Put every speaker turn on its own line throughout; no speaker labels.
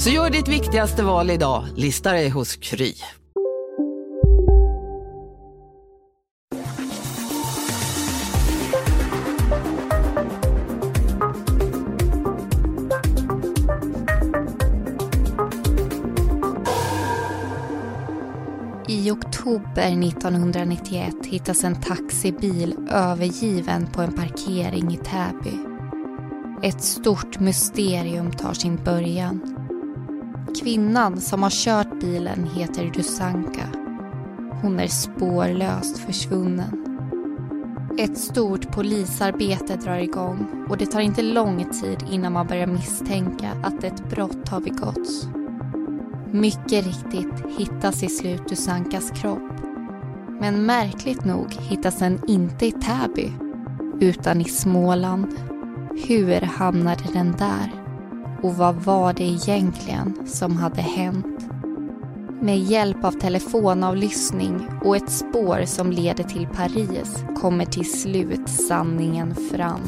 Så gör ditt viktigaste val idag. Lista dig hos Kry.
I oktober 1991 hittas en taxibil övergiven på en parkering i Täby. Ett stort mysterium tar sin början. Kvinnan som har kört bilen heter Dusanka. Hon är spårlöst försvunnen. Ett stort polisarbete drar igång och det tar inte lång tid innan man börjar misstänka att ett brott har begåtts. Mycket riktigt hittas i slut Dusankas kropp. Men märkligt nog hittas den inte i Täby utan i Småland. Hur hamnade den där? Och vad var det egentligen som hade hänt? Med hjälp av telefonavlyssning och ett spår som leder till Paris kommer till slut sanningen fram.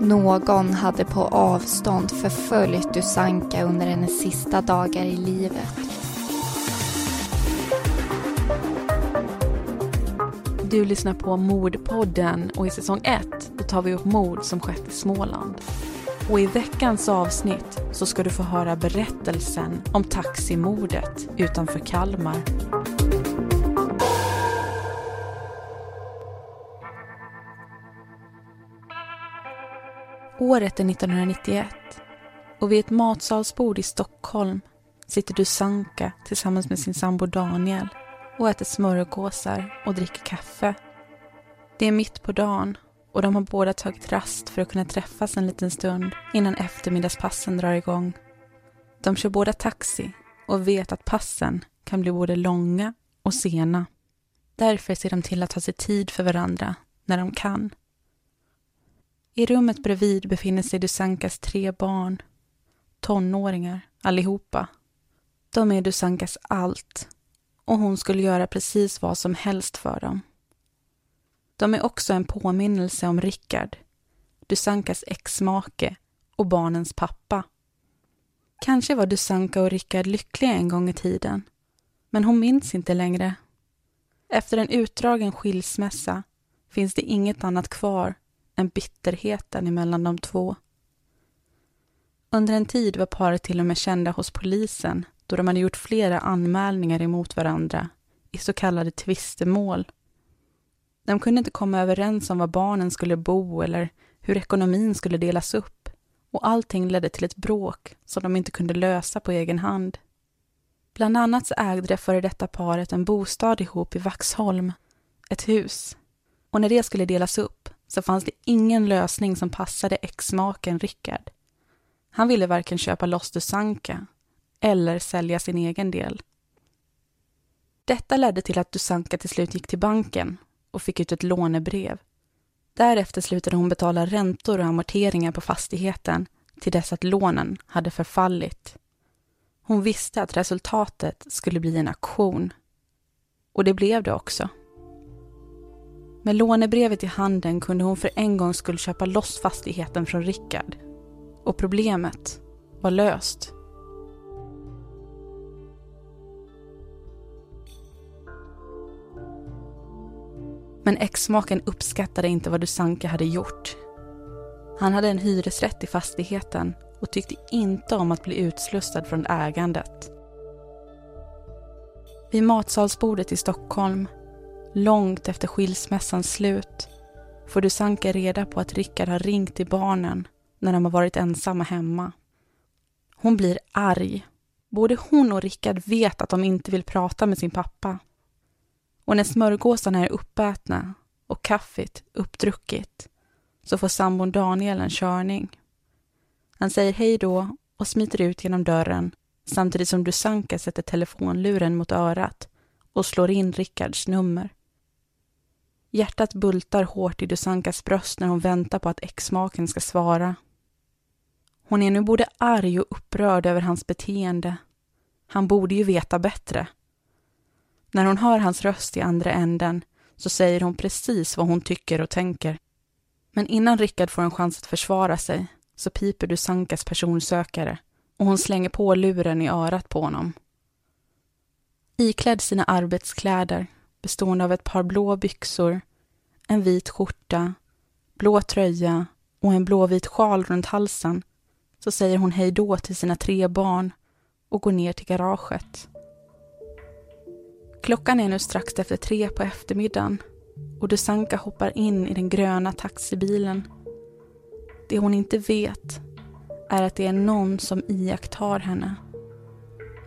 Någon hade på avstånd förföljt Dusanka under hennes sista dagar i livet.
Du lyssnar på Mordpodden och i säsong 1 tar vi upp mord som skett i Småland. Och i veckans avsnitt så ska du få höra berättelsen om taximordet utanför Kalmar. Året är 1991 och vid ett matsalsbord i Stockholm sitter Dusanka tillsammans med sin sambo Daniel och äter smörgåsar och dricker kaffe. Det är mitt på dagen och de har båda tagit rast för att kunna träffas en liten stund innan eftermiddagspassen drar igång. De kör båda taxi och vet att passen kan bli både långa och sena. Därför ser de till att ta sig tid för varandra när de kan. I rummet bredvid befinner sig Dusankas tre barn. Tonåringar, allihopa. De är Dusankas allt och hon skulle göra precis vad som helst för dem. De är också en påminnelse om Rickard, Dusankas exmake och barnens pappa. Kanske var Dusanka och Rickard lyckliga en gång i tiden, men hon minns inte längre. Efter en utdragen skilsmässa finns det inget annat kvar än bitterheten emellan de två. Under en tid var paret till och med kända hos polisen då de hade gjort flera anmälningar emot varandra i så kallade tvistemål. De kunde inte komma överens om var barnen skulle bo eller hur ekonomin skulle delas upp och allting ledde till ett bråk som de inte kunde lösa på egen hand. Bland annat så ägde det före detta paret en bostad ihop i Vaxholm, ett hus. Och när det skulle delas upp så fanns det ingen lösning som passade exmaken Rickard. Han ville varken köpa loss Dusanka eller sälja sin egen del. Detta ledde till att Dusanka till slut gick till banken och fick ut ett lånebrev. Därefter slutade hon betala räntor och amorteringar på fastigheten till dess att lånen hade förfallit. Hon visste att resultatet skulle bli en aktion. Och det blev det också. Med lånebrevet i handen kunde hon för en gång skulle köpa loss fastigheten från Rickard. Och problemet var löst. Men exmaken uppskattade inte vad Dusanka hade gjort. Han hade en hyresrätt i fastigheten och tyckte inte om att bli utslussad från ägandet. Vid matsalsbordet i Stockholm, långt efter skilsmässans slut, får Dusanka reda på att Rickard har ringt till barnen när de har varit ensamma hemma. Hon blir arg. Både hon och Rickard vet att de inte vill prata med sin pappa. Och när smörgåsarna är uppätna och kaffet uppdrucket så får sambon Daniel en körning. Han säger hej då och smiter ut genom dörren samtidigt som Dusanka sätter telefonluren mot örat och slår in Rickards nummer. Hjärtat bultar hårt i Dusankas bröst när hon väntar på att exmaken ska svara. Hon är nu både arg och upprörd över hans beteende. Han borde ju veta bättre. När hon hör hans röst i andra änden så säger hon precis vad hon tycker och tänker. Men innan Rickard får en chans att försvara sig så piper Dusankas personsökare och hon slänger på luren i örat på honom. Iklädd sina arbetskläder bestående av ett par blå byxor, en vit skjorta, blå tröja och en blåvit sjal runt halsen så säger hon hej då till sina tre barn och går ner till garaget. Klockan är nu strax efter tre på eftermiddagen och Dusanka hoppar in i den gröna taxibilen. Det hon inte vet är att det är någon som iakttar henne.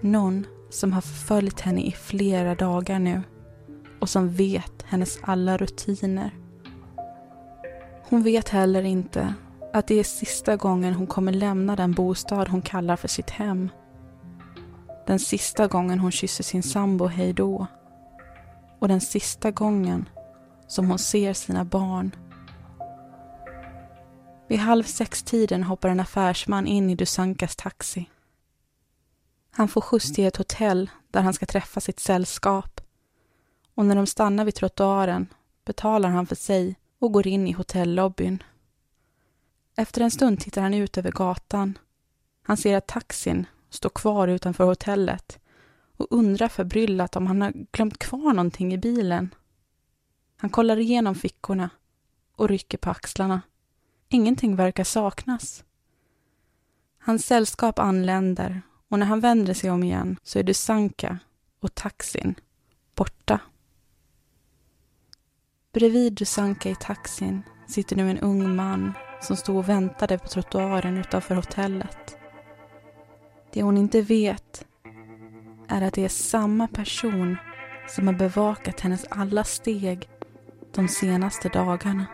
Någon som har förföljt henne i flera dagar nu och som vet hennes alla rutiner. Hon vet heller inte att det är sista gången hon kommer lämna den bostad hon kallar för sitt hem. Den sista gången hon kysser sin sambo hej då. Och den sista gången som hon ser sina barn. Vid halv sex-tiden hoppar en affärsman in i Dusankas taxi. Han får skjuts till ett hotell där han ska träffa sitt sällskap. Och när de stannar vid trottoaren betalar han för sig och går in i hotellobbyn. Efter en stund tittar han ut över gatan. Han ser att taxin står kvar utanför hotellet och undrar förbryllat om han har glömt kvar någonting i bilen. Han kollar igenom fickorna och rycker på axlarna. Ingenting verkar saknas. Hans sällskap anländer och när han vänder sig om igen så är Dusanka och taxin borta. Bredvid Dusanka i taxin sitter nu en ung man som stod och väntade på trottoaren utanför hotellet. Det hon inte vet är att det är samma person som har bevakat hennes alla steg de senaste dagarna.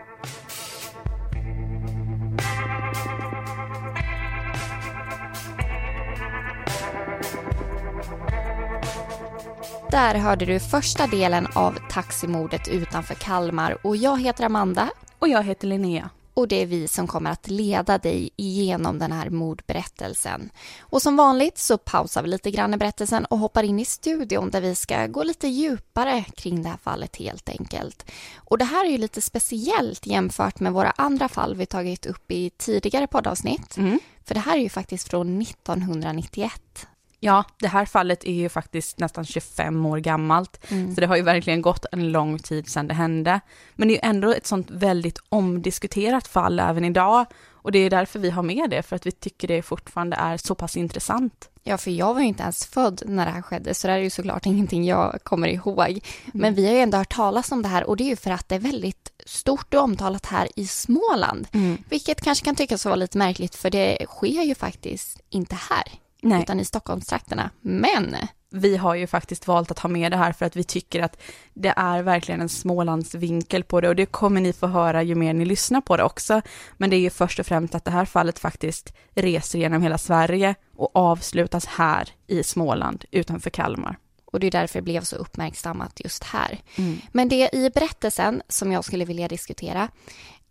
Där hörde du första delen av taximordet utanför Kalmar och jag heter Amanda.
Och jag heter Linnea.
Och det är vi som kommer att leda dig igenom den här mordberättelsen. Och som vanligt så pausar vi lite grann i berättelsen och hoppar in i studion där vi ska gå lite djupare kring det här fallet helt enkelt. Och det här är ju lite speciellt jämfört med våra andra fall vi tagit upp i tidigare poddavsnitt. Mm. För det här är ju faktiskt från 1991
Ja, det här fallet är ju faktiskt nästan 25 år gammalt, mm. så det har ju verkligen gått en lång tid sedan det hände. Men det är ju ändå ett sånt väldigt omdiskuterat fall även idag, och det är därför vi har med det, för att vi tycker det fortfarande är så pass intressant.
Ja, för jag var ju inte ens född när det här skedde, så det är ju såklart ingenting jag kommer ihåg. Mm. Men vi har ju ändå hört talas om det här och det är ju för att det är väldigt stort och omtalat här i Småland. Mm. Vilket kanske kan tyckas vara lite märkligt, för det sker ju faktiskt inte här. Nej. utan i Stockholmstrakterna. Men
vi har ju faktiskt valt att ha med det här för att vi tycker att det är verkligen en Smålandsvinkel på det och det kommer ni få höra ju mer ni lyssnar på det också. Men det är ju först och främst att det här fallet faktiskt reser genom hela Sverige och avslutas här i Småland utanför Kalmar.
Och det är därför det blev så uppmärksammat just här. Mm. Men det i berättelsen som jag skulle vilja diskutera,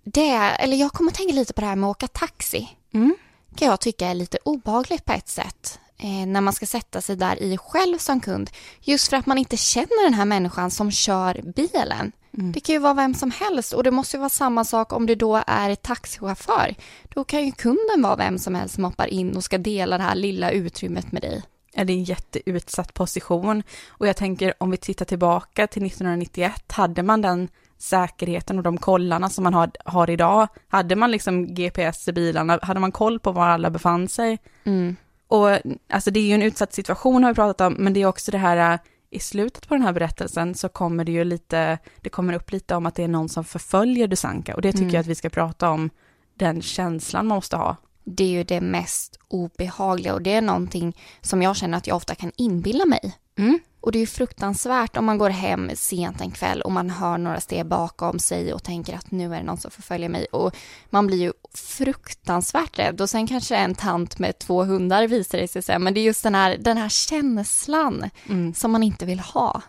det eller jag kommer tänka lite på det här med att åka taxi. Mm kan jag tycka är lite obehagligt på ett sätt eh, när man ska sätta sig där i själv som kund. Just för att man inte känner den här människan som kör bilen. Mm. Det kan ju vara vem som helst och det måste ju vara samma sak om det då är taxichaufför. Då kan ju kunden vara vem som helst som hoppar in och ska dela det här lilla utrymmet med dig.
Ja, det är en jätteutsatt position och jag tänker om vi tittar tillbaka till 1991, hade man den säkerheten och de kollarna som man har, har idag. Hade man liksom GPS i bilarna, hade man koll på var alla befann sig? Mm. Och alltså det är ju en utsatt situation har vi pratat om, men det är också det här, i slutet på den här berättelsen så kommer det ju lite, det kommer upp lite om att det är någon som förföljer Dusanka och det tycker
Mm.
jag att vi ska prata om, den känslan man måste ha.
Det är ju det mest obehagliga och det är någonting som jag känner att jag ofta kan inbilla mig.
Mm.
Och det är ju fruktansvärt om man går hem sent en kväll och man hör några steg bakom sig och tänker att nu är det någon som förföljer mig. Och man blir ju fruktansvärt rädd och sen kanske en tant med två hundar visar det sig sen. Men det är just den här, den här känslan
Mm.
som man inte vill ha.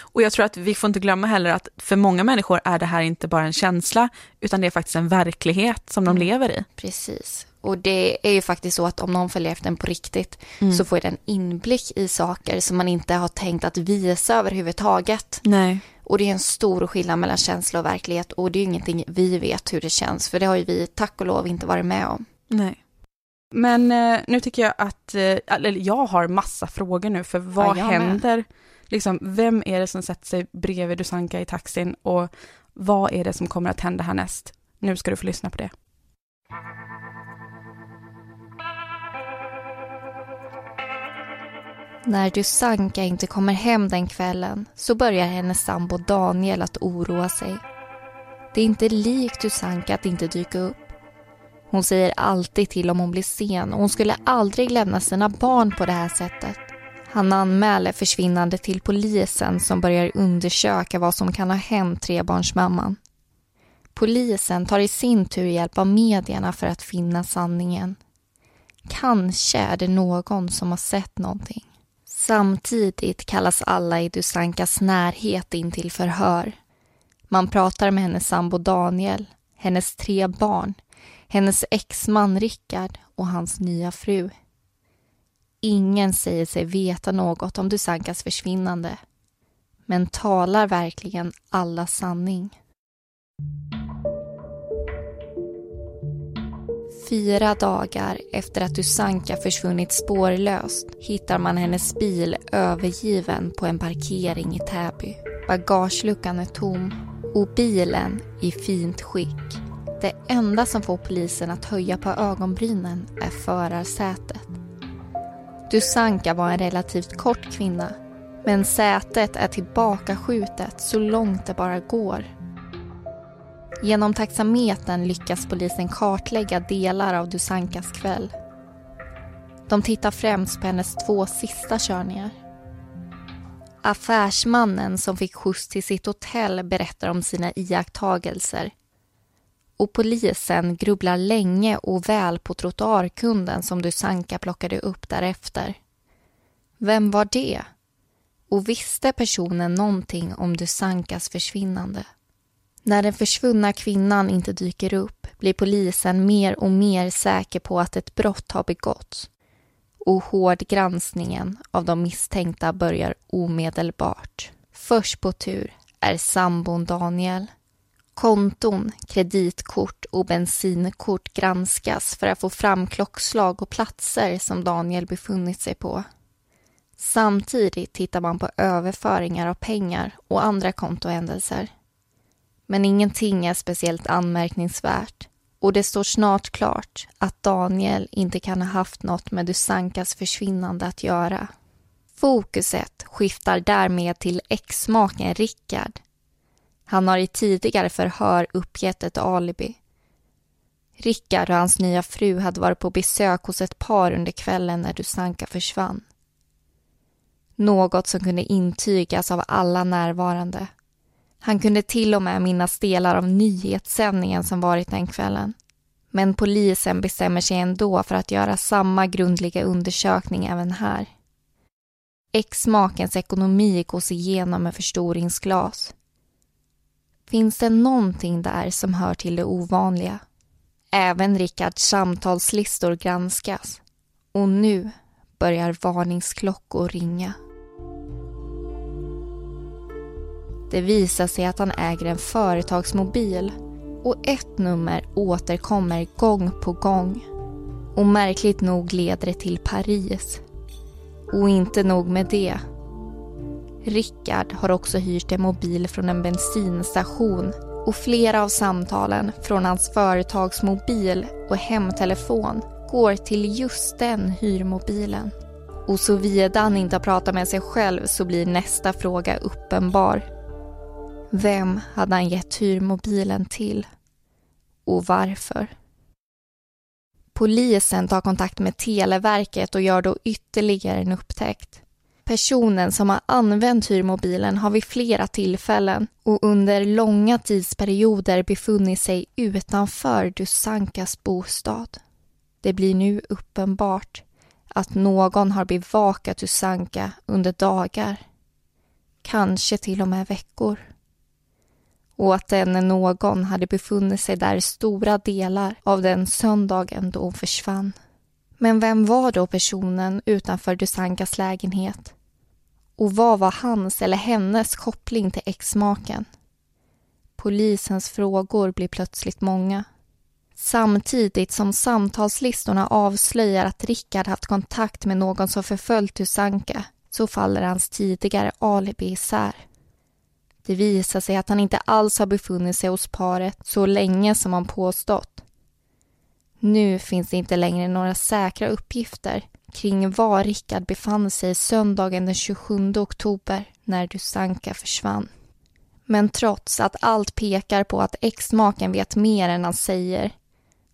Och jag tror att vi får inte glömma heller att för många människor är det här inte bara en känsla, utan det är faktiskt en verklighet som de
Mm.
lever i.
Precis. Och det är ju faktiskt så att om någon följer efter en på riktigt så får den inblick i saker som man inte har tänkt att visa överhuvudtaget.
Nej.
Och det är en stor skillnad mellan känsla och verklighet och det är ju ingenting vi vet hur det känns för det har ju vi tack och lov inte varit med om.
Nej. Men eh, nu tycker jag att, eh, eller jag har massa frågor nu, för vad
Ja, med.
händer? Liksom, vem är det som sätter sig bredvid Dusanka i taxin och vad är det som kommer att hända härnäst? Nu ska du få lyssna på det.
När Dusanka inte kommer hem den kvällen så börjar hennes sambo Daniel att oroa sig. Det är inte likt Dusanka att inte dyka upp. Hon säger alltid till om hon blir sen och hon skulle aldrig lämna sina barn på det här sättet. Han anmäler försvinnande till polisen som börjar undersöka vad som kan ha hänt trebarnsmamman. Polisen tar i sin tur hjälp av medierna för att finna sanningen. Kanske är det någon som har sett någonting. Samtidigt kallas alla i Dusankas närhet in till förhör. Man pratar med hennes sambo Daniel, hennes tre barn, hennes exman Rickard och hans nya fru. Ingen säger sig veta något om Dusankas försvinnande. Men talar verkligen alla sanning? Fyra dagar efter att Dusanka försvunnit spårlöst hittar man hennes bil övergiven på en parkering i Täby. Bagageluckan är tom och bilen i fint skick. Det enda som får polisen att höja på ögonbrynen är förarsätet. Dusanka var en relativt kort kvinna men sätet är tillbakaskjutet så långt det bara går. Genom taxametern lyckas polisen kartlägga delar av Dusankas kväll. De tittar främst på hennes två sista körningar. Affärsmannen som fick skjuts till sitt hotell berättar om sina iakttagelser. Och polisen grubblar länge och väl på trottoarkunden som Dusanka plockade upp därefter. Vem var det? Och visste personen någonting om Dusankas försvinnande? När den försvunna kvinnan inte dyker upp blir polisen mer och mer säker på att ett brott har begåtts. Och hårdgranskningen av de misstänkta börjar omedelbart. Först på tur är sambon Daniel. Konton, kreditkort och bensinkort granskas för att få fram klockslag och platser som Daniel befunnit sig på. Samtidigt tittar man på överföringar av pengar och andra kontohändelser. Men ingenting är speciellt anmärkningsvärt och det står snart klart att Daniel inte kan ha haft något med Dusankas försvinnande att göra. Fokuset skiftar därmed till exmaken Rickard. Han har i tidigare förhör uppgett ett alibi. Rickard och hans nya fru hade varit på besök hos ett par under kvällen när Dusanka försvann. Något som kunde intygas av alla närvarande. Han kunde till och med minnas delar av nyhetssändningen som varit den kvällen. Men polisen bestämmer sig ändå för att göra samma grundliga undersökning även här. Exmakens ekonomi gås igenom med förstoringsglas. Finns det någonting där som hör till det ovanliga? Även Rickards samtalslistor granskas. Och nu börjar varningsklockor ringa. Det visar sig att han äger en företagsmobil och ett nummer återkommer gång på gång. Och märkligt nog leder det till Paris. Och inte nog med det. Rickard har också hyrt en mobil från en bensinstation och flera av samtalen från hans företagsmobil och hemtelefon går till just den hyrmobilen. Och såvida han inte har pratat med sig själv så blir nästa fråga uppenbar. Vem hade han gett hyrmobilen till? Och varför? Polisen tar kontakt med Televerket och gör då ytterligare en upptäckt. Personen som har använt hyrmobilen har vid flera tillfällen och under långa tidsperioder befunnit sig utanför Dusankas bostad. Det blir nu uppenbart att någon har bevakat Dusanka under dagar, kanske till och med veckor. Och att denne någon hade befunnit sig där stora delar av den söndagen då hon försvann. Men vem var då personen utanför Dusankas lägenhet? Och vad var hans eller hennes koppling till exmaken? Polisens frågor blir plötsligt många. Samtidigt som samtalslistorna avslöjar att Rickard haft kontakt med någon som förföljt Dusanka så faller hans tidigare alibi isär. Det visar sig att han inte alls har befunnit sig hos paret så länge som han påstått. Nu finns det inte längre några säkra uppgifter kring var Rickard befann sig söndagen den 27 oktober när Dusanka försvann. Men trots att allt pekar på att exmaken vet mer än han säger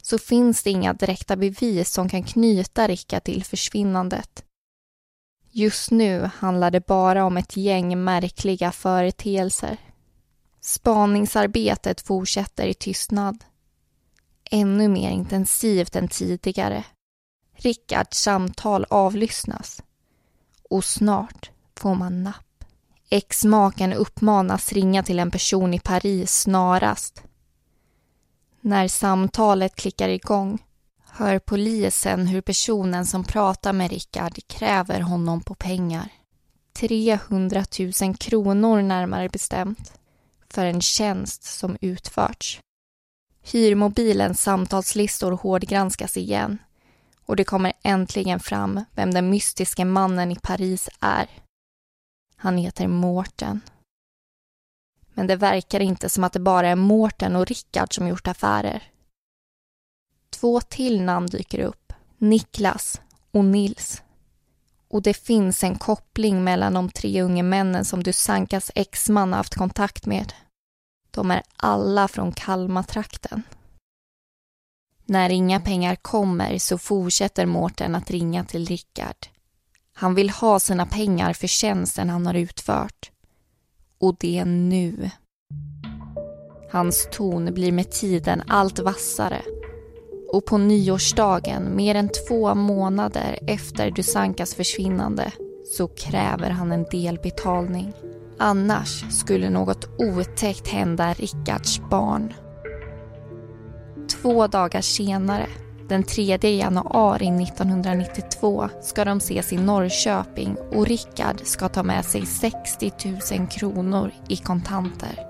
så finns det inga direkta bevis som kan knyta Rickard till försvinnandet. Just nu handlar det bara om ett gäng märkliga företeelser. Spaningsarbetet fortsätter i tystnad. Ännu mer intensivt än tidigare. Rickards samtal avlyssnas. Och snart får man napp. Exmaken uppmanas ringa till en person i Paris snarast. När samtalet klickar igång hör polisen hur personen som pratar med Rickard kräver honom på pengar. 300 000 kronor närmare bestämt för en tjänst som utförts. Hyrmobilens samtalslistor hårdgranskas igen och det kommer äntligen fram vem den mystiske mannen i Paris är. Han heter Mårten. Men det verkar inte som att det bara är Mårten och Rickard som gjort affärer. Två till namn dyker upp, Niklas och Nils. Och det finns en koppling mellan de tre unga männen som Dusankas exman haft kontakt med. De är alla från Kalmartrakten. När inga pengar kommer så fortsätter Mårten att ringa till Rickard. Han vill ha sina pengar för tjänsten han har utfört. Och det nu. Hans ton blir med tiden allt vassare och på nyårsdagen, mer än två månader efter Dusankas försvinnande, så kräver han en delbetalning. Annars skulle något otäckt hända Rickards barn. Två dagar senare, den 3 januari 1992, ska de ses i Norrköping och Rickard ska ta med sig 60 000 kronor i kontanter.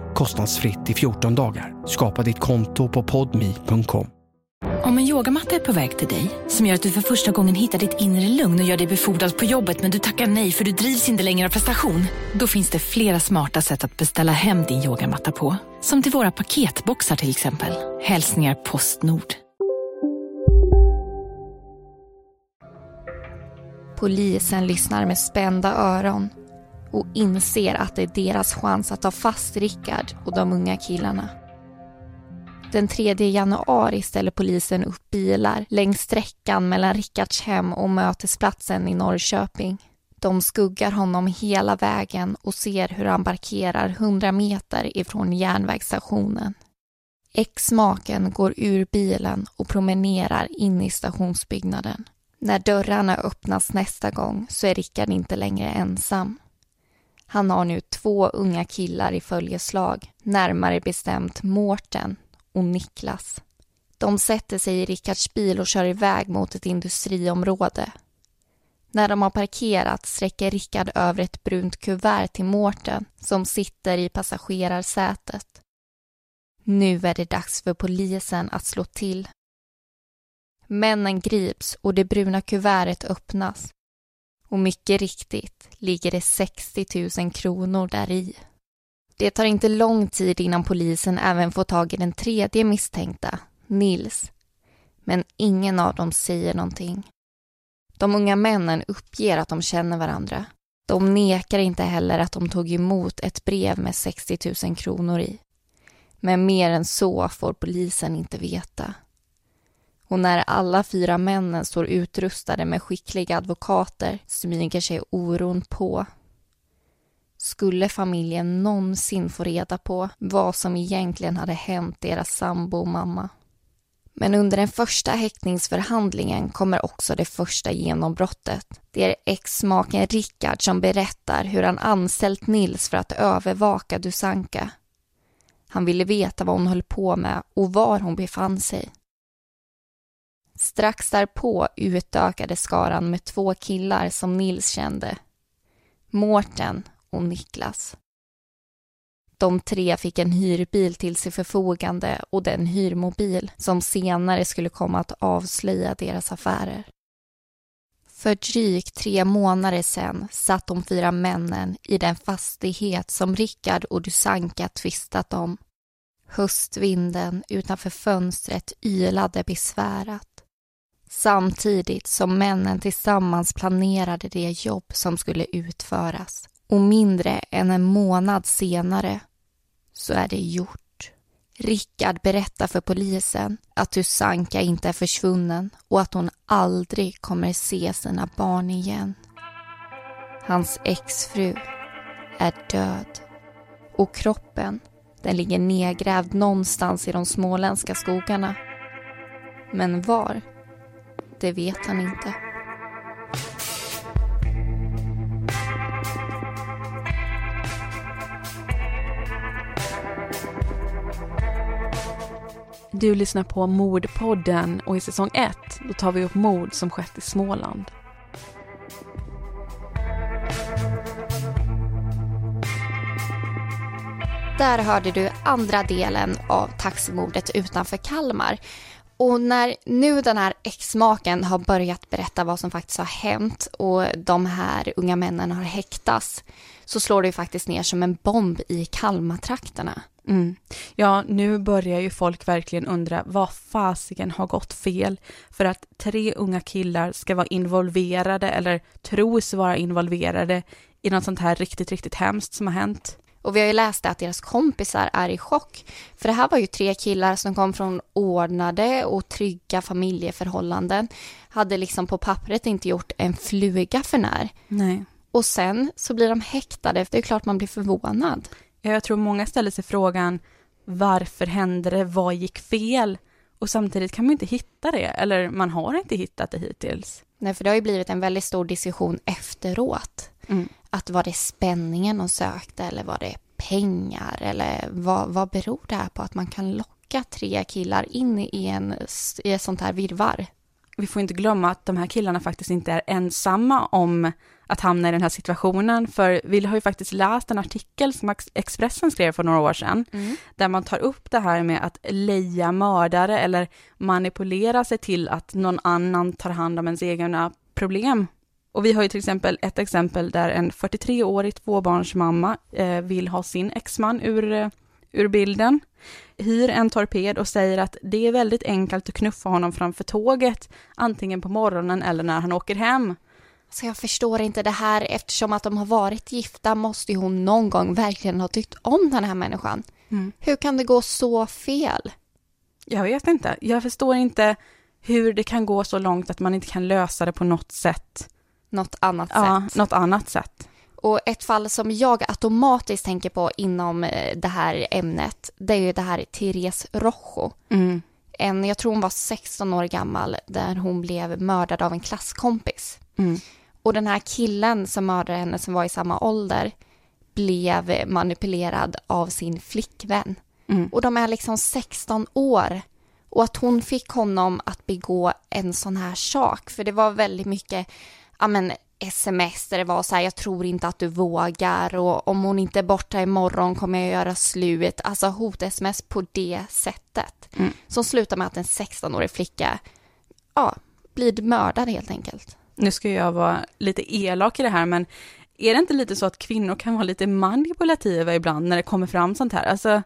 kostnadsfritt i 14 dagar. Skapa ditt konto på podmi.com.
Om en yogamatta är på väg till dig, som gör att du för första gången hittar ditt inre lugn och gör dig befordrad på jobbet men du tackar nej för du drivs inte längre av prestation. Då finns det flera smarta sätt att beställa hem din yogamatta på. Som till våra paketboxar till exempel. Hälsningar Postnord.
Polisen lyssnar med spända öron och inser att det är deras chans att ta fast Rickard och de unga killarna. Den 3 januari ställer polisen upp bilar längs sträckan mellan Rickards hem och mötesplatsen i Norrköping. De skuggar honom hela vägen och ser hur han parkerar 100 meter ifrån järnvägsstationen. Ex-maken går ur bilen och promenerar in i stationsbyggnaden. När dörrarna öppnas nästa gång så är Rickard inte längre ensam. Han har nu två unga killar i följeslag, närmare bestämt Mårten och Niklas. De sätter sig i Rickards bil och kör iväg mot ett industriområde. När de har parkerat sträcker Rickard över ett brunt kuvert till Mårten som sitter i passagerarsätet. Nu är det dags för polisen att slå till. Männen grips och det bruna kuvertet öppnas. Och mycket riktigt ligger det 60 000 kronor där i. Det tar inte lång tid innan polisen även får tag i den tredje misstänkta, Nils. Men ingen av dem säger någonting. De unga männen uppger att de känner varandra. De nekar inte heller att de tog emot ett brev med 60 000 kronor i. Men mer än så får polisen inte veta. Och när alla fyra männen står utrustade med skickliga advokater smyger sig oron på. Skulle familjen någonsin få reda på vad som egentligen hade hänt deras sambo och mamma? Men under den första häktningsförhandlingen kommer också det första genombrottet. Det är ex-maken Rickard som berättar hur han anställt Nils för att övervaka Dusanka. Han ville veta vad hon höll på med och var hon befann sig. Strax därpå utökade skaran med två killar som Nils kände. Mårten och Niklas. De tre fick en hyrbil till sitt förfogande och den hyrmobil som senare skulle komma att avslöja deras affärer. För drygt tre månader sedan satt de fyra männen i den fastighet som Rickard och Dusanka tvistat om. Höstvinden utanför fönstret ylade besvärat samtidigt som männen tillsammans planerade det jobb som skulle utföras. Och mindre än en månad senare så är det gjort. Rickard berättar för polisen att Tusanka inte är försvunnen och att hon aldrig kommer se sina barn igen. Hans exfru är död och kroppen den ligger nedgrävd någonstans i de småländska skogarna. Men var? Det vet han inte.
Du lyssnar på Mordpodden och i säsong 1 då tar vi upp mord som skett i Småland.
Där hörde du andra delen av taximordet utanför Kalmar. Och när nu den här exmaken har börjat berätta vad som faktiskt har hänt och de här unga männen har häktats så slår det ju faktiskt ner som en bomb i Kalmartrakterna.
Mm. Ja, nu börjar ju folk verkligen undra vad fasiken har gått fel för att tre unga killar ska vara involverade eller tros vara involverade i något sånt här riktigt, riktigt hemskt som har hänt.
Och vi har ju läst att deras kompisar är i chock. För det här var ju tre killar som kom från ordnade och trygga familjeförhållanden. Hade liksom på pappret inte gjort en fluga för när.
Nej.
Och sen så blir de häktade. Det är klart man blir förvånad.
Ja, jag tror många ställer sig frågan varför hände det? Vad gick fel? Och samtidigt kan man inte hitta det, eller man har inte hittat det hittills.
Nej, för det har ju blivit en väldigt stor diskussion efteråt. Mm. Att var det spänningen de sökte eller var det pengar eller vad, vad beror det här på att man kan locka tre killar in i, en, i ett sånt här virvar?
Vi får inte glömma att de här killarna faktiskt inte är ensamma om att hamna i den här situationen, för vi har ju faktiskt läst en artikel som Expressen skrev för några år sedan, mm. där man tar upp det här med att leja mördare eller manipulera sig till att någon annan tar hand om ens egna problem. Och vi har ju till exempel ett exempel där en 43-årig tvåbarnsmamma eh, vill ha sin exman ur, eh, ur bilden, hyr en torped och säger att det är väldigt enkelt att knuffa honom framför tåget, antingen på morgonen eller när han åker hem.
Så jag förstår inte det här, eftersom att de har varit gifta måste ju hon någon gång verkligen ha tyckt om den här människan. Mm. Hur kan det gå så fel?
Jag vet inte. Jag förstår inte hur det kan gå så långt att man inte kan lösa det på något sätt.
Något annat
Ja,
sätt.
något annat sätt.
Och ett fall som jag automatiskt tänker på inom eh, det här ämnet, det är ju det här Therese Rojo.
Mm.
En, jag tror hon var 16 år gammal, där hon blev mördad av en klasskompis.
Mm.
Och den här killen som mördade henne, som var i samma ålder, blev manipulerad av sin flickvän.
Mm.
Och de är liksom 16 år. Och att hon fick honom att begå en sån här sak, för det var väldigt mycket, ja men sms där det var så här, jag tror inte att du vågar och om hon inte är borta imorgon kommer jag göra slut. Alltså hot-sms på det sättet.
Mm.
Som slutar med att en 16-årig flicka, ja, blir mördad helt enkelt.
Nu ska jag vara lite elak i det här, men är det inte lite så att kvinnor kan vara lite manipulativa ibland när det kommer fram sånt här? Alltså,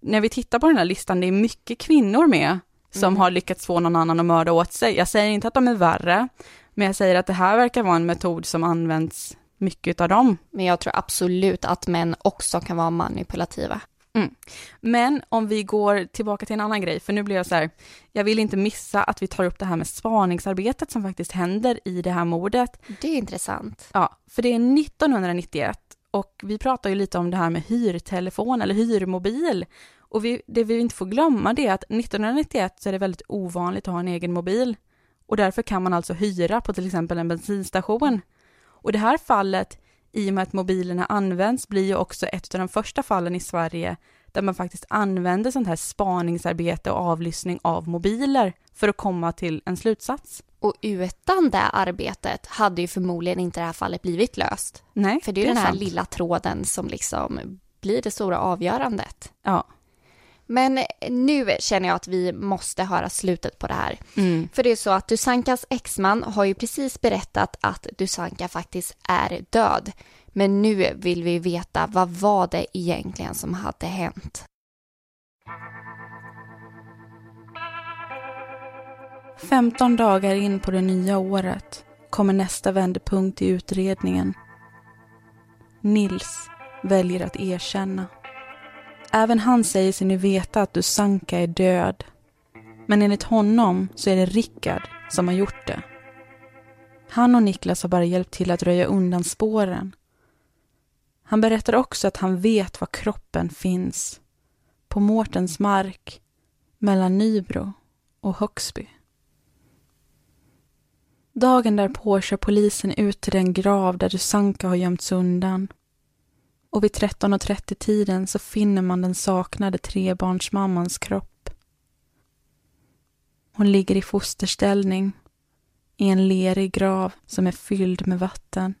när vi tittar på den här listan, det är mycket kvinnor med som
Mm.
har lyckats få någon annan att mörda åt sig. Jag säger inte att de är värre, men jag säger att det här verkar vara en metod som används mycket av dem.
Men jag tror absolut att män också kan vara manipulativa.
Men om vi går tillbaka till en annan grej, för nu blir jag så här, jag vill inte missa att vi tar upp det här med spaningsarbetet som faktiskt händer i det här mordet.
Det är intressant.
Ja, för det är 1991 och vi pratar ju lite om det här med hyrtelefon eller hyrmobil. Och vi, det vi inte får glömma det är att 1991 så är det väldigt ovanligt att ha en egen mobil. Och därför kan man alltså hyra på till exempel en bensinstation. Och det här fallet, i och med att mobilerna används, blir ju också ett av de första fallen i Sverige där man faktiskt använder sånt här spaningsarbete och avlyssning av mobiler för att komma till en slutsats.
Och utan det arbetet hade ju förmodligen inte det här fallet blivit löst.
Nej,
För det är ju den här
sant.
lilla tråden som liksom blir det stora avgörandet.
Ja.
Men nu känner jag att vi måste höra slutet på det här.
Mm.
För det är så att Dusankas exman har ju precis berättat att Dusanka faktiskt är död. Men nu vill vi veta vad var det egentligen som hade hänt.
15 dagar in på det nya året kommer nästa vändpunkt i utredningen. Nils väljer att erkänna. Även han säger sig nu veta att Dusanka är död. Men enligt honom så är det Rickard som har gjort det. Han och Niklas har bara hjälpt till att röja undan spåren. Han berättar också att han vet var kroppen finns. På Mårtens mark mellan Nybro och Högsby. Dagen därpå kör polisen ut till den grav där Dusanka har gömts undan. Och vid 13.30-tiden så finner man den saknade trebarnsmammans kropp. Hon ligger i fosterställning i en lerig grav som är fylld med vatten.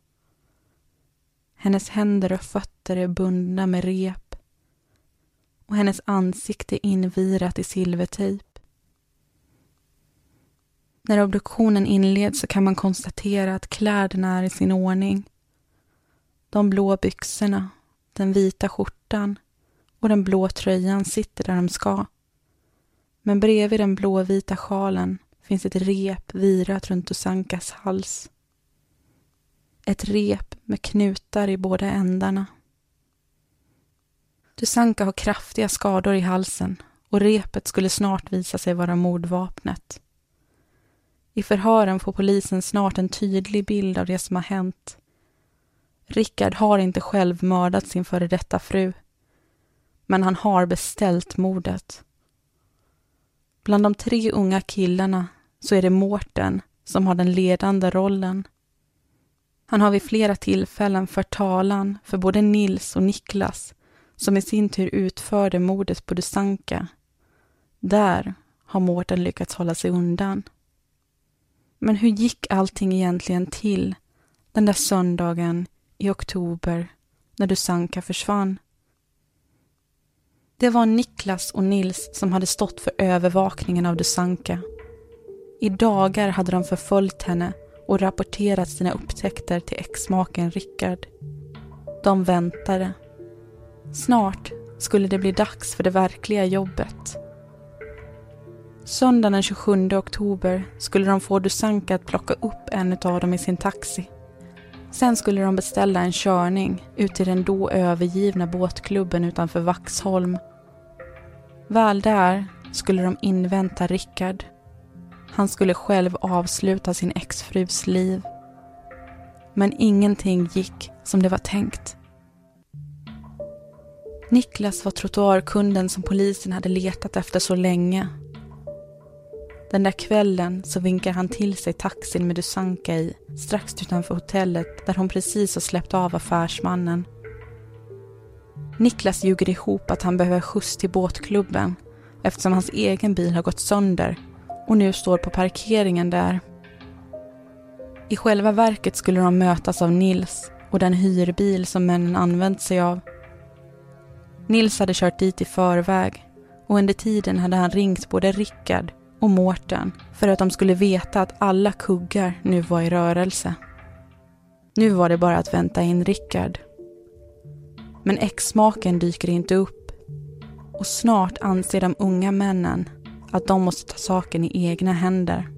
Hennes händer och fötter är bundna med rep och hennes ansikte är invirat i silvertejp. När obduktionen inleds så kan man konstatera att kläderna är i sin ordning. De blå byxorna, den vita skjortan och den blå tröjan sitter där de ska. Men bredvid den blåvita sjalen finns ett rep virat runt Dusankas hals. Ett rep med knutar i båda ändarna. Dusanka har kraftiga skador i halsen och repet skulle snart visa sig vara mordvapnet. I förhören får polisen snart en tydlig bild av det som har hänt. Rickard har inte själv mördat sin före detta fru. Men han har beställt mordet. Bland de tre unga killarna så är det Mårten som har den ledande rollen. Han har vid flera tillfällen fört talan för både Nils och Niklas som i sin tur utförde mordet på Dusanka. Där har Mårten lyckats hålla sig undan. Men hur gick allting egentligen till den där söndagen i oktober när Dusanka försvann? Det var Niklas och Nils som hade stått för övervakningen av Dusanka. I dagar hade de förföljt henne och rapporterat sina upptäckter till exmaken Rickard. De väntade. Snart skulle det bli dags för det verkliga jobbet. Söndagen den 27 oktober skulle de få Dusanka att plocka upp en av dem i sin taxi. Sen skulle de beställa en körning ut till den då övergivna båtklubben utanför Vaxholm. Väl där skulle de invänta Rickard. Han skulle själv avsluta sin exfrus liv. Men ingenting gick som det var tänkt. Niklas var trottoarkunden som polisen hade letat efter så länge. Den där kvällen så vinkar han till sig taxin med Dusanka i strax utanför hotellet där hon precis har släppt av affärsmannen. Niklas ljuger ihop att han behöver skjuts till båtklubben eftersom hans egen bil har gått sönder och nu står på parkeringen där. I själva verket skulle de mötas av Nils och den hyrbil som männen använt sig av. Nils hade kört dit i förväg och under tiden hade han ringt både Rickard och Mårten för att de skulle veta att alla kuggar nu var i rörelse. Nu var det bara att vänta in Rickard. Men exmaken dyker inte upp och snart anser de unga männen att de måste ta saken i egna händer.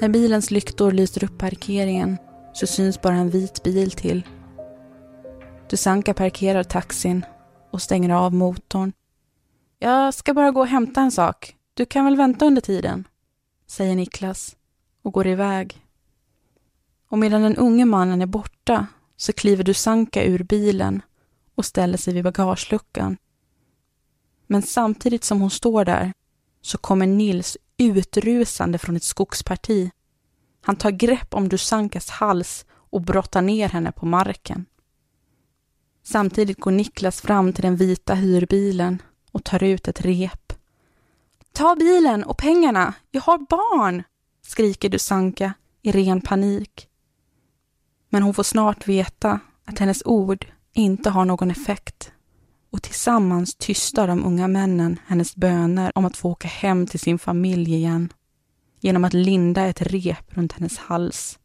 När bilens lyktor lyser upp parkeringen så syns bara en vit bil till. Dusanka parkerar taxin och stänger av motorn. Jag ska bara gå och hämta en sak. Du kan väl vänta under tiden? Säger Niklas och går iväg. Och medan den unge mannen är borta så kliver Dusanka ur bilen och ställer sig vid bagageluckan. Men samtidigt som hon står där så kommer Nils utrusande från ett skogsparti. Han tar grepp om Dusankas hals och brottar ner henne på marken. Samtidigt går Niklas fram till den vita hyrbilen och tar ut ett rep. Ta bilen och pengarna, jag har barn! skriker Dusanka i ren panik. Men hon får snart veta att hennes ord inte har någon effekt och tillsammans tystar de unga männen hennes böner om att få åka hem till sin familj igen genom att linda ett rep runt hennes hals.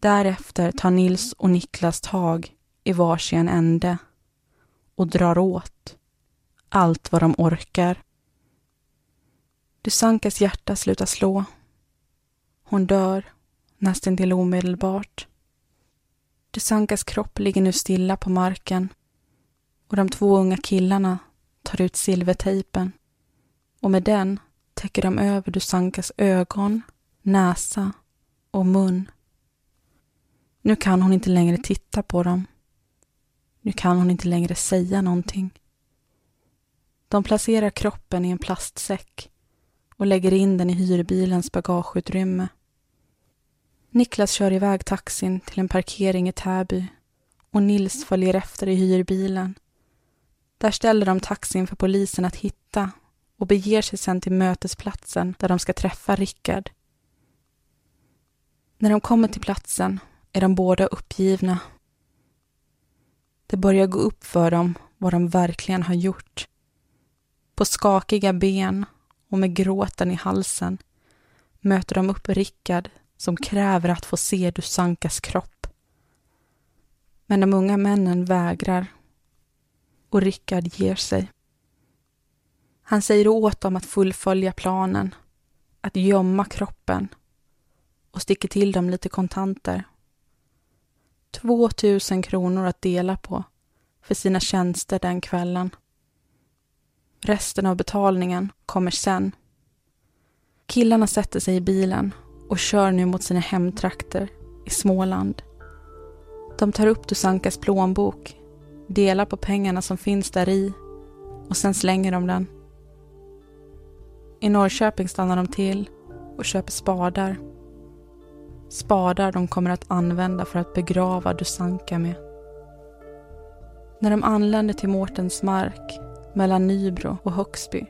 Därefter tar Nils och Niklas tag i varsin ände och drar åt allt vad de orkar. Dusankas hjärta slutar slå. Hon dör nästan till omedelbart. Dusankas kropp ligger nu stilla på marken och de två unga killarna tar ut silvertejpen och med den täcker de över Dusankas ögon, näsa och mun. Nu kan hon inte längre titta på dem. Nu kan hon inte längre säga någonting. De placerar kroppen i en plastsäck och lägger in den i hyrbilens bagageutrymme. Niklas kör iväg taxin till en parkering i Täby och Nils följer efter i hyrbilen. Där ställer de taxin för polisen att hitta och beger sig sedan till mötesplatsen där de ska träffa Rickard. När de kommer till platsen är de båda uppgivna. Det börjar gå upp för dem vad de verkligen har gjort. På skakiga ben och med gråten i halsen möter de upp Rickard som kräver att få se Dusankas kropp. Men de unga männen vägrar och Rickard ger sig. Han säger åt dem att fullfölja planen, att gömma kroppen och sticker till dem lite kontanter. 2000 kronor att dela på för sina tjänster den kvällen. Resten av betalningen kommer sen. Killarna sätter sig i bilen och kör nu mot sina hemtrakter i Småland. De tar upp Dusankas plånbok, delar på pengarna som finns där i och sen slänger de den. I Norrköping stannar de till och köper spadar. Spadar de kommer att använda för att begrava Dusanka med. När de anländer till Mårtens mark mellan Nybro och Högsby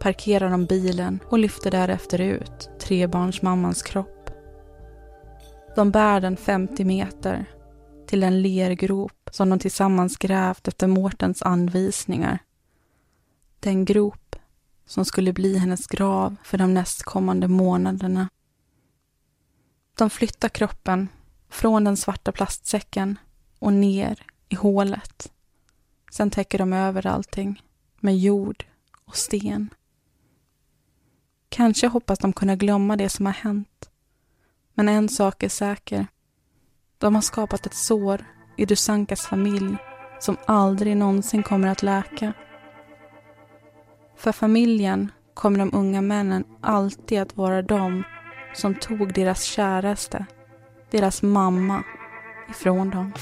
parkerar de bilen och lyfter därefter ut trebarnsmammans kropp. De bär den 50 meter till en lergrop som de tillsammans grävt efter Mårtens anvisningar. Den grop som skulle bli hennes grav för de nästkommande månaderna. De flyttar kroppen från den svarta plastsäcken och ner i hålet. Sen täcker de över allting med jord och sten. Kanske hoppas de kunna glömma det som har hänt. Men en sak är säker. De har skapat ett sår i Dusankas familj som aldrig någonsin kommer att läka. För familjen kommer de unga männen alltid att vara de som tog deras käraste, deras mamma, ifrån dem.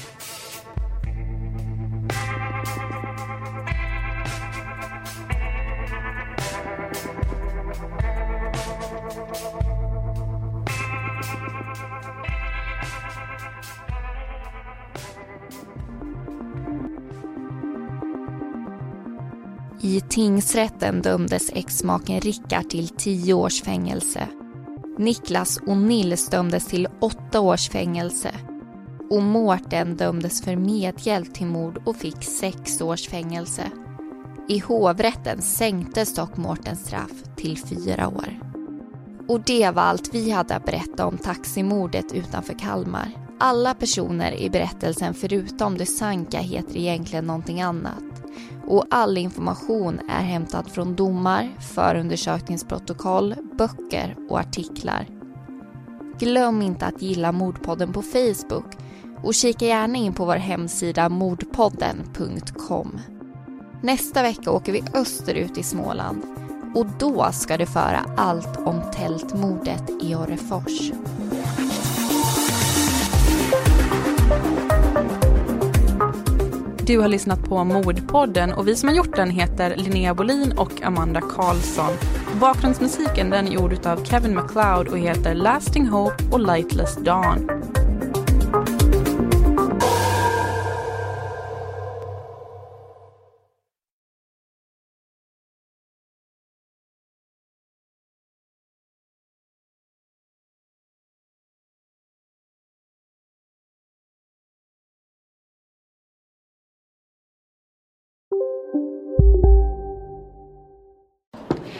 I tingsrätten dömdes exmaken Rickard till tio års fängelse. Niklas och Nils dömdes till åtta års fängelse. Och Mårten dömdes för medhjälp till mord och fick sex års fängelse. I hovrätten sänktes dock Mårtens straff till fyra år. Och det var allt vi hade att berätta om taximordet utanför Kalmar. Alla personer i berättelsen förutom Dusanka heter egentligen någonting annat och all information är hämtad från domar, förundersökningsprotokoll, böcker och artiklar. Glöm inte att gilla Mordpodden på Facebook och kika gärna in på vår hemsida mordpodden.com. Nästa vecka åker vi österut i Småland och då ska du föra allt om tältmordet i Orrefors.
Du har lyssnat på Mordpodden och vi som har gjort den heter Linnea Bolin och Amanda Karlsson. Bakgrundsmusiken den är gjord av Kevin MacLeod och heter Lasting Hope och Lightless Dawn.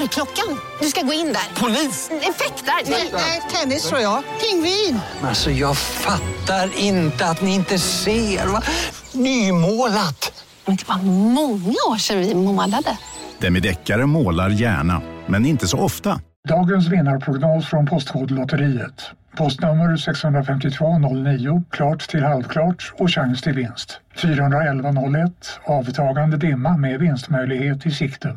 Dörrklockan. Du ska gå in där.
Polis?
Effektar?
Nej, tennis tror jag. Pingvin.
Alltså, jag fattar inte att ni inte ser. Va? Nymålat.
Men det var många år sedan vi målade.
Demideckare målar gärna, men inte så ofta.
Dagens vinnarprognos från Postkodlotteriet. Postnummer 65209, klart till halvklart och chans till vinst. 41101, avtagande dimma med vinstmöjlighet i sikte.